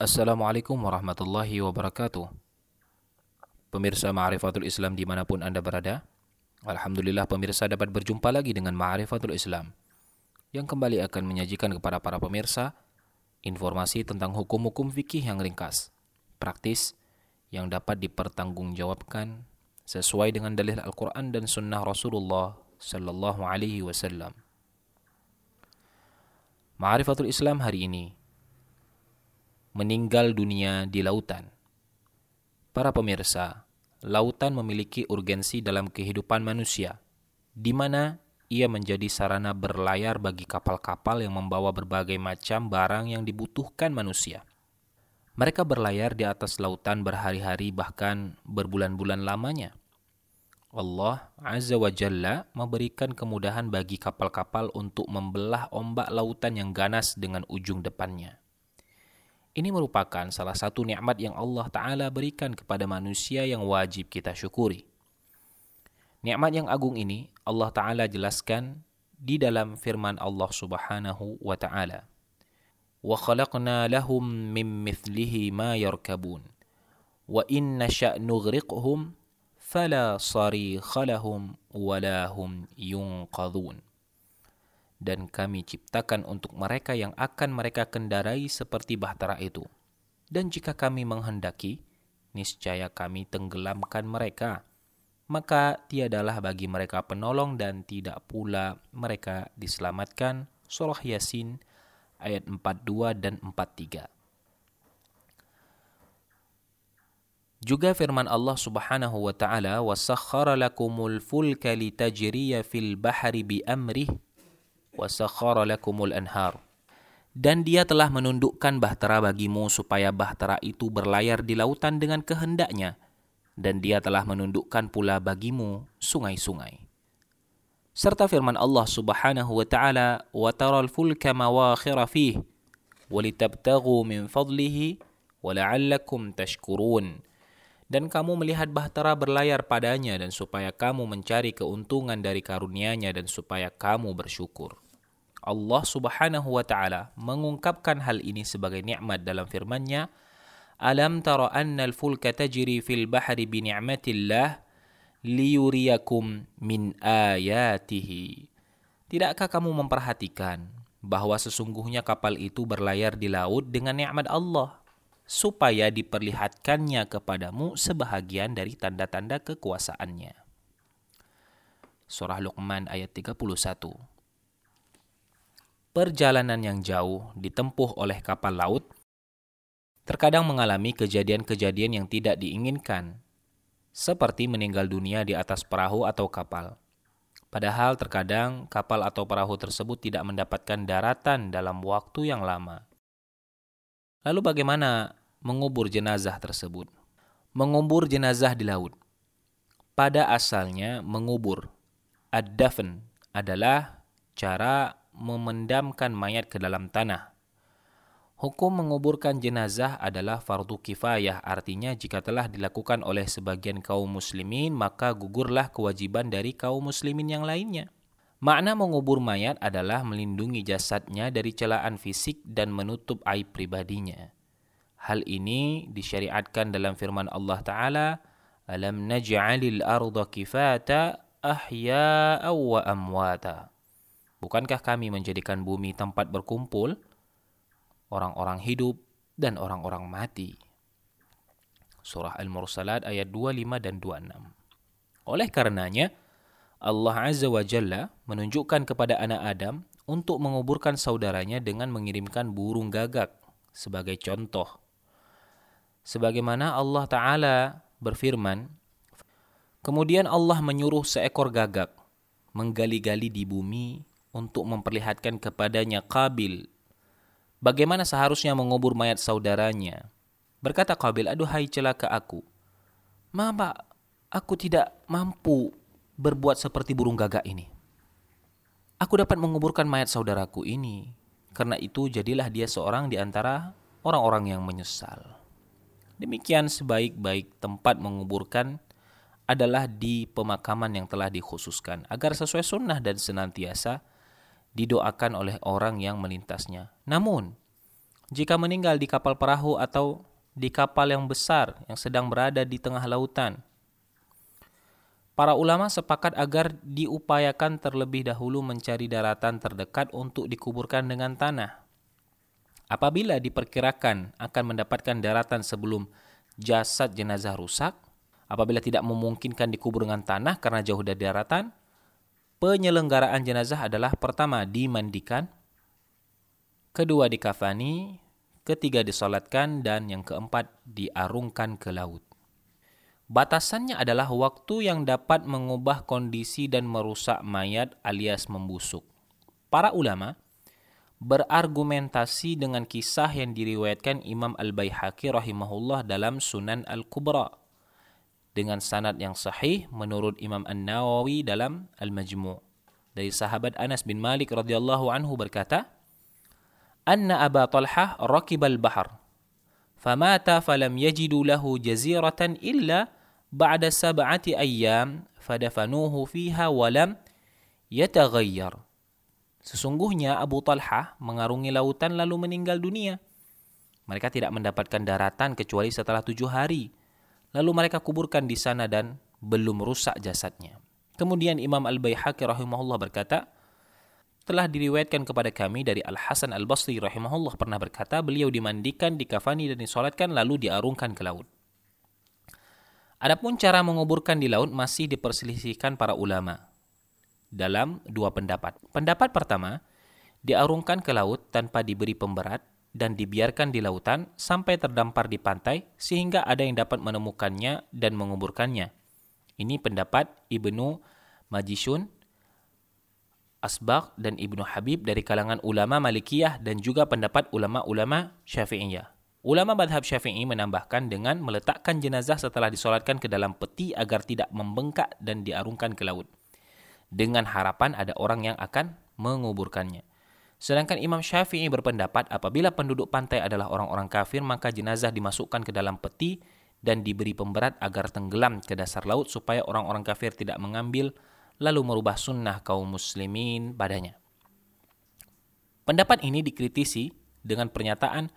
Assalamualaikum warahmatullahi wabarakatuh. Pemirsa Ma'rifatul Islam di mana pun Anda berada, Alhamdulillah pemirsa dapat berjumpa lagi dengan Ma'rifatul Islam yang kembali akan menyajikan kepada para pemirsa informasi tentang hukum-hukum fikih yang ringkas, praktis, yang dapat dipertanggungjawabkan sesuai dengan dalil Al-Quran dan Sunnah Rasulullah Sallallahu Alaihi Wasallam. Ma'rifatul Islam hari ini meninggal dunia di lautan. Para pemirsa, lautan memiliki urgensi dalam kehidupan manusia, di mana ia menjadi sarana berlayar bagi kapal-kapal yang membawa berbagai macam barang yang dibutuhkan manusia. Mereka berlayar di atas lautan berhari-hari bahkan berbulan-bulan lamanya. Allah Azza wa Jalla memberikan kemudahan bagi kapal-kapal untuk membelah ombak lautan yang ganas dengan ujung depannya. Ini merupakan salah satu nikmat yang Allah Ta'ala berikan kepada manusia yang wajib kita syukuri. Nikmat yang agung ini Allah Ta'ala jelaskan di dalam firman Allah Subhanahu wa Ta'ala. وَخَلَقْنَا لَهُم مِّن مِّثْلِهِ مَا يَرْكَبُونَ وَإِنَّ نَشَأْ نُغْرِقْهُمْ فَلَا صَرِيخَ لَهُمْ وَلَا هُمْ يُنقَذُونَ dan kami ciptakan untuk mereka yang akan mereka kendarai seperti bahtera itu. Dan jika kami menghendaki, niscaya kami tenggelamkan mereka. Maka tiadalah bagi mereka penolong dan tidak pula mereka diselamatkan. Surah Yasin ayat 42 dan 43. Juga firman Allah Subhanahu wa taala, "Wasakhkhara lakumul fulka litajriya fil bahri bi amrih wasakhara lakumul anhar. Dan dia telah menundukkan bahtera bagimu supaya bahtera itu berlayar di lautan dengan kehendaknya. Dan dia telah menundukkan pula bagimu sungai-sungai. Serta firman Allah subhanahu wa ta'ala, وَتَرَى الْفُلْكَ مَوَاخِرَ فِيهِ وَلِتَبْتَغُوا مِنْ فَضْلِهِ وَلَعَلَّكُمْ تَشْكُرُونَ dan kamu melihat bahtera berlayar padanya dan supaya kamu mencari keuntungan dari karunia-Nya dan supaya kamu bersyukur. Allah Subhanahu wa taala mengungkapkan hal ini sebagai nikmat dalam firman-Nya, "Alam tara anna al-fulka tajri fil bahri bi ni'matillah liyuriyakum min ayatihi." Tidakkah kamu memperhatikan bahwa sesungguhnya kapal itu berlayar di laut dengan nikmat Allah supaya diperlihatkannya kepadamu sebahagian dari tanda-tanda kekuasaannya. Surah Luqman ayat 31 Perjalanan yang jauh ditempuh oleh kapal laut terkadang mengalami kejadian-kejadian yang tidak diinginkan, seperti meninggal dunia di atas perahu atau kapal. Padahal terkadang kapal atau perahu tersebut tidak mendapatkan daratan dalam waktu yang lama. Lalu bagaimana mengubur jenazah tersebut. Mengubur jenazah di laut. Pada asalnya mengubur. Ad-dafn adalah cara memendamkan mayat ke dalam tanah. Hukum menguburkan jenazah adalah fardu kifayah, artinya jika telah dilakukan oleh sebagian kaum muslimin, maka gugurlah kewajiban dari kaum muslimin yang lainnya. Makna mengubur mayat adalah melindungi jasadnya dari celaan fisik dan menutup aib pribadinya. Hal ini disyariatkan dalam firman Allah Ta'ala, Alam naj'alil arda kifata ahya'a wa amwata. Bukankah kami menjadikan bumi tempat berkumpul orang-orang hidup dan orang-orang mati? Surah Al-Mursalat ayat 25 dan 26. Oleh karenanya, Allah Azza wa Jalla menunjukkan kepada anak Adam untuk menguburkan saudaranya dengan mengirimkan burung gagak sebagai contoh sebagaimana Allah Ta'ala berfirman, Kemudian Allah menyuruh seekor gagak menggali-gali di bumi untuk memperlihatkan kepadanya Kabil bagaimana seharusnya mengubur mayat saudaranya. Berkata Kabil, aduhai celaka aku. Mama, aku tidak mampu berbuat seperti burung gagak ini. Aku dapat menguburkan mayat saudaraku ini. Karena itu jadilah dia seorang di antara orang-orang yang menyesal. Demikian sebaik-baik tempat menguburkan adalah di pemakaman yang telah dikhususkan agar sesuai sunnah dan senantiasa didoakan oleh orang yang melintasnya. Namun, jika meninggal di kapal perahu atau di kapal yang besar yang sedang berada di tengah lautan. Para ulama sepakat agar diupayakan terlebih dahulu mencari daratan terdekat untuk dikuburkan dengan tanah. Apabila diperkirakan akan mendapatkan daratan sebelum jasad jenazah rusak, apabila tidak memungkinkan dikubur dengan tanah karena jauh dari daratan, penyelenggaraan jenazah adalah pertama dimandikan, kedua dikafani, ketiga disolatkan, dan yang keempat diarungkan ke laut. Batasannya adalah waktu yang dapat mengubah kondisi dan merusak mayat alias membusuk. Para ulama berargumentasi dengan kisah yang diriwayatkan Imam Al-Baihaqi rahimahullah dalam Sunan Al-Kubra dengan sanad yang sahih menurut Imam An-Nawawi dalam Al-Majmu' dari sahabat Anas bin Malik radhiyallahu anhu berkata anna Aba Talhah rakibal bahr famata falam yajidu lahu jaziratan illa ba'da sab'ati ayyam fadafanuhu fiha walam yataghayyar Sesungguhnya Abu Talhah mengarungi lautan lalu meninggal dunia. Mereka tidak mendapatkan daratan kecuali setelah tujuh hari. Lalu mereka kuburkan di sana dan belum rusak jasadnya. Kemudian Imam Al-Baihaqi rahimahullah berkata, telah diriwayatkan kepada kami dari Al-Hasan Al-Basri rahimahullah pernah berkata beliau dimandikan, dikafani dan disolatkan lalu diarungkan ke laut. Adapun cara menguburkan di laut masih diperselisihkan para ulama dalam dua pendapat. Pendapat pertama, diarungkan ke laut tanpa diberi pemberat dan dibiarkan di lautan sampai terdampar di pantai sehingga ada yang dapat menemukannya dan menguburkannya. Ini pendapat Ibnu Majishun Asbaq dan Ibnu Habib dari kalangan ulama Malikiyah dan juga pendapat ulama-ulama Syafi'iyah. Ulama madhab Syafi'i menambahkan dengan meletakkan jenazah setelah disolatkan ke dalam peti agar tidak membengkak dan diarungkan ke laut. Dengan harapan ada orang yang akan menguburkannya. Sedangkan Imam Syafi'i berpendapat apabila penduduk pantai adalah orang-orang kafir maka jenazah dimasukkan ke dalam peti dan diberi pemberat agar tenggelam ke dasar laut supaya orang-orang kafir tidak mengambil lalu merubah sunnah kaum muslimin padanya. Pendapat ini dikritisi dengan pernyataan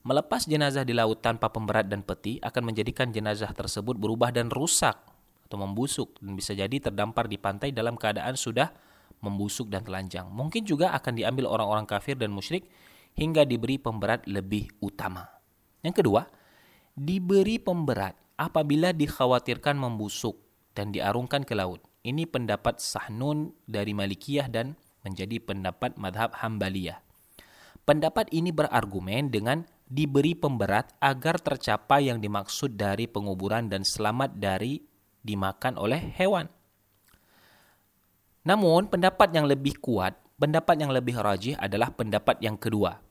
melepas jenazah di laut tanpa pemberat dan peti akan menjadikan jenazah tersebut berubah dan rusak atau membusuk dan bisa jadi terdampar di pantai dalam keadaan sudah membusuk dan telanjang. Mungkin juga akan diambil orang-orang kafir dan musyrik hingga diberi pemberat lebih utama. Yang kedua, diberi pemberat apabila dikhawatirkan membusuk dan diarungkan ke laut. Ini pendapat Sahnun dari Malikiyah dan menjadi pendapat madhab Hambaliyah. Pendapat ini berargumen dengan diberi pemberat agar tercapai yang dimaksud dari penguburan dan selamat dari dimakan oleh hewan. Namun pendapat yang lebih kuat, pendapat yang lebih rajih adalah pendapat yang kedua.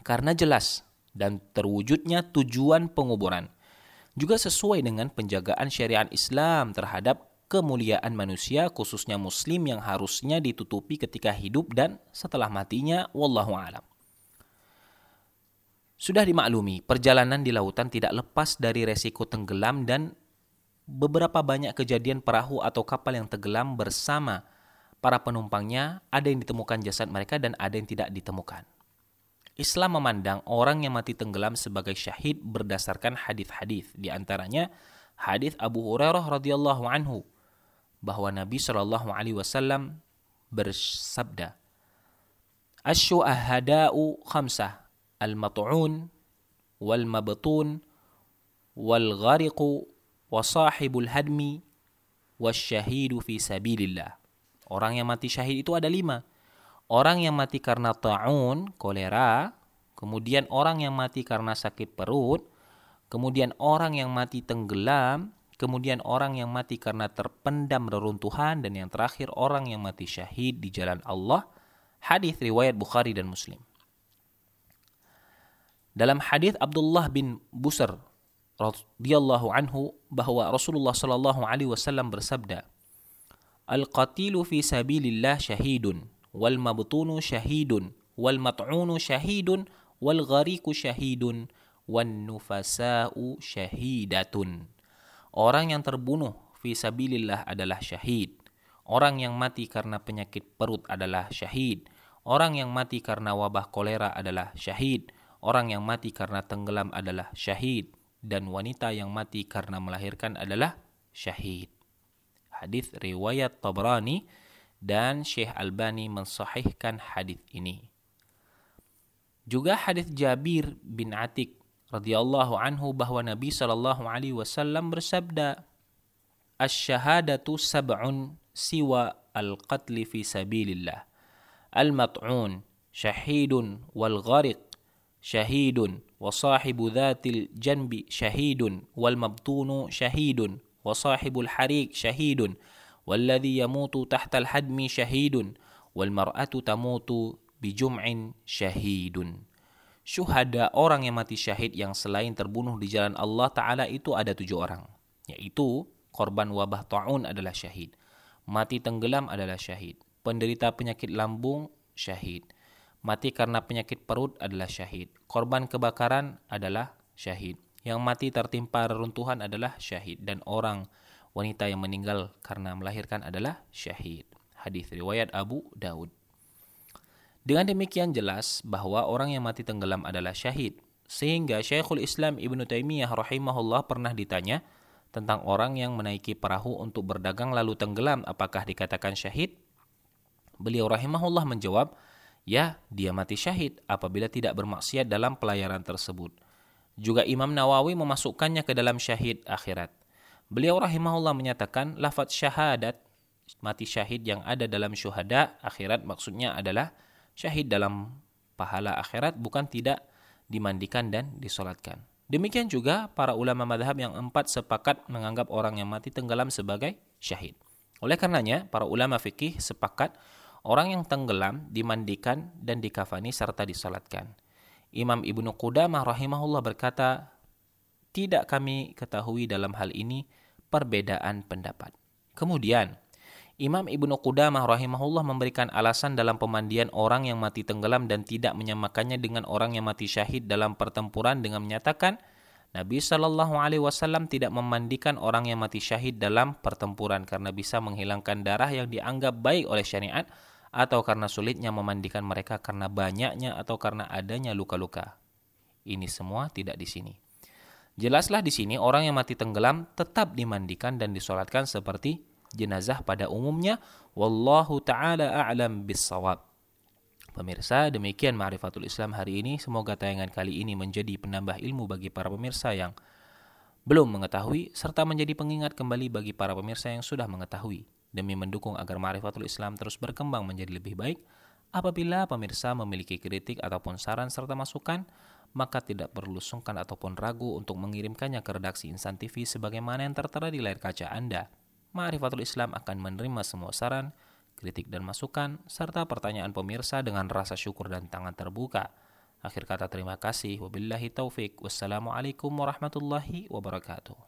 Karena jelas dan terwujudnya tujuan penguburan juga sesuai dengan penjagaan syariat Islam terhadap kemuliaan manusia khususnya muslim yang harusnya ditutupi ketika hidup dan setelah matinya wallahu alam. Sudah dimaklumi, perjalanan di lautan tidak lepas dari resiko tenggelam dan beberapa banyak kejadian perahu atau kapal yang tenggelam bersama para penumpangnya ada yang ditemukan jasad mereka dan ada yang tidak ditemukan. Islam memandang orang yang mati tenggelam sebagai syahid berdasarkan hadis-hadis, di antaranya hadis Abu Hurairah radhiyallahu anhu bahwa Nabi Shallallahu Alaihi Wasallam bersabda, "Asyuhada'u khamsah al-mat'un wal mabtun wal ghariqu wa sahibul hadmi wasyahidu fi sabilillah." Orang yang mati syahid itu ada lima. Orang yang mati karena ta'un, kolera, kemudian orang yang mati karena sakit perut, kemudian orang yang mati tenggelam, kemudian orang yang mati karena terpendam reruntuhan dan yang terakhir orang yang mati syahid di jalan Allah. Hadis riwayat Bukhari dan Muslim. Dalam hadis Abdullah bin Busr radhiyallahu anhu bahwa Rasulullah sallallahu alaihi wasallam bersabda, "Al-qatilu fi sabilillah syahidun, wal mabtunu syahidun, wal mat'unu syahidun, wal ghariku syahidun, wan nufasa'u syahidatun." Orang yang terbunuh fi sabilillah adalah syahid. Orang yang mati karena penyakit perut adalah syahid. Orang yang mati karena wabah kolera adalah syahid. orang yang mati karena tenggelam adalah syahid dan wanita yang mati karena melahirkan adalah syahid. Hadis riwayat Tabrani dan Syekh Albani mensahihkan hadis ini. Juga hadis Jabir bin Atik radhiyallahu anhu bahwa Nabi sallallahu alaihi wasallam bersabda, "Asy-syahadatu sab'un siwa al-qatl fi sabilillah. Al-mat'un syahidun wal ghariq syahidun wa sahibu dhatil janbi syahidun wal mabtunu syahidun wa sahibul harik syahidun والذي يموت تحت الحدم شهيد والمرأة تموت bijum'in syahidun. Syuhada orang yang mati syahid yang selain terbunuh di jalan Allah Ta'ala itu ada tujuh orang. Yaitu korban wabah ta'un adalah syahid. Mati tenggelam adalah syahid. Penderita penyakit lambung syahid. Mati karena penyakit perut adalah syahid. Korban kebakaran adalah syahid. Yang mati tertimpa reruntuhan adalah syahid. Dan orang wanita yang meninggal karena melahirkan adalah syahid. Hadis riwayat Abu Daud. Dengan demikian jelas bahwa orang yang mati tenggelam adalah syahid. Sehingga Syekhul Islam Ibnu Taimiyah rahimahullah pernah ditanya tentang orang yang menaiki perahu untuk berdagang lalu tenggelam apakah dikatakan syahid? Beliau rahimahullah menjawab, ya dia mati syahid apabila tidak bermaksiat dalam pelayaran tersebut. Juga Imam Nawawi memasukkannya ke dalam syahid akhirat. Beliau rahimahullah menyatakan lafaz syahadat mati syahid yang ada dalam syuhada akhirat maksudnya adalah syahid dalam pahala akhirat bukan tidak dimandikan dan disolatkan. Demikian juga para ulama madhab yang empat sepakat menganggap orang yang mati tenggelam sebagai syahid. Oleh karenanya, para ulama fikih sepakat orang yang tenggelam dimandikan dan dikafani serta disolatkan. Imam Ibnu Qudamah rahimahullah berkata, tidak kami ketahui dalam hal ini perbedaan pendapat. Kemudian, Imam Ibnu Qudamah rahimahullah memberikan alasan dalam pemandian orang yang mati tenggelam dan tidak menyamakannya dengan orang yang mati syahid dalam pertempuran dengan menyatakan Nabi Shallallahu Alaihi Wasallam tidak memandikan orang yang mati syahid dalam pertempuran karena bisa menghilangkan darah yang dianggap baik oleh syariat atau karena sulitnya memandikan mereka karena banyaknya atau karena adanya luka-luka. Ini semua tidak di sini. Jelaslah di sini orang yang mati tenggelam tetap dimandikan dan disolatkan seperti jenazah pada umumnya wallahu taala a'lam bissawab. Pemirsa, demikian Ma'rifatul Islam hari ini. Semoga tayangan kali ini menjadi penambah ilmu bagi para pemirsa yang belum mengetahui serta menjadi pengingat kembali bagi para pemirsa yang sudah mengetahui demi mendukung agar Ma'rifatul Islam terus berkembang menjadi lebih baik. Apabila pemirsa memiliki kritik ataupun saran serta masukan, maka tidak perlu sungkan ataupun ragu untuk mengirimkannya ke redaksi Insan TV sebagaimana yang tertera di layar kaca Anda. Ma'rifatul Islam akan menerima semua saran, kritik dan masukan, serta pertanyaan pemirsa dengan rasa syukur dan tangan terbuka. Akhir kata terima kasih. Wabillahi taufik. Wassalamualaikum warahmatullahi wabarakatuh.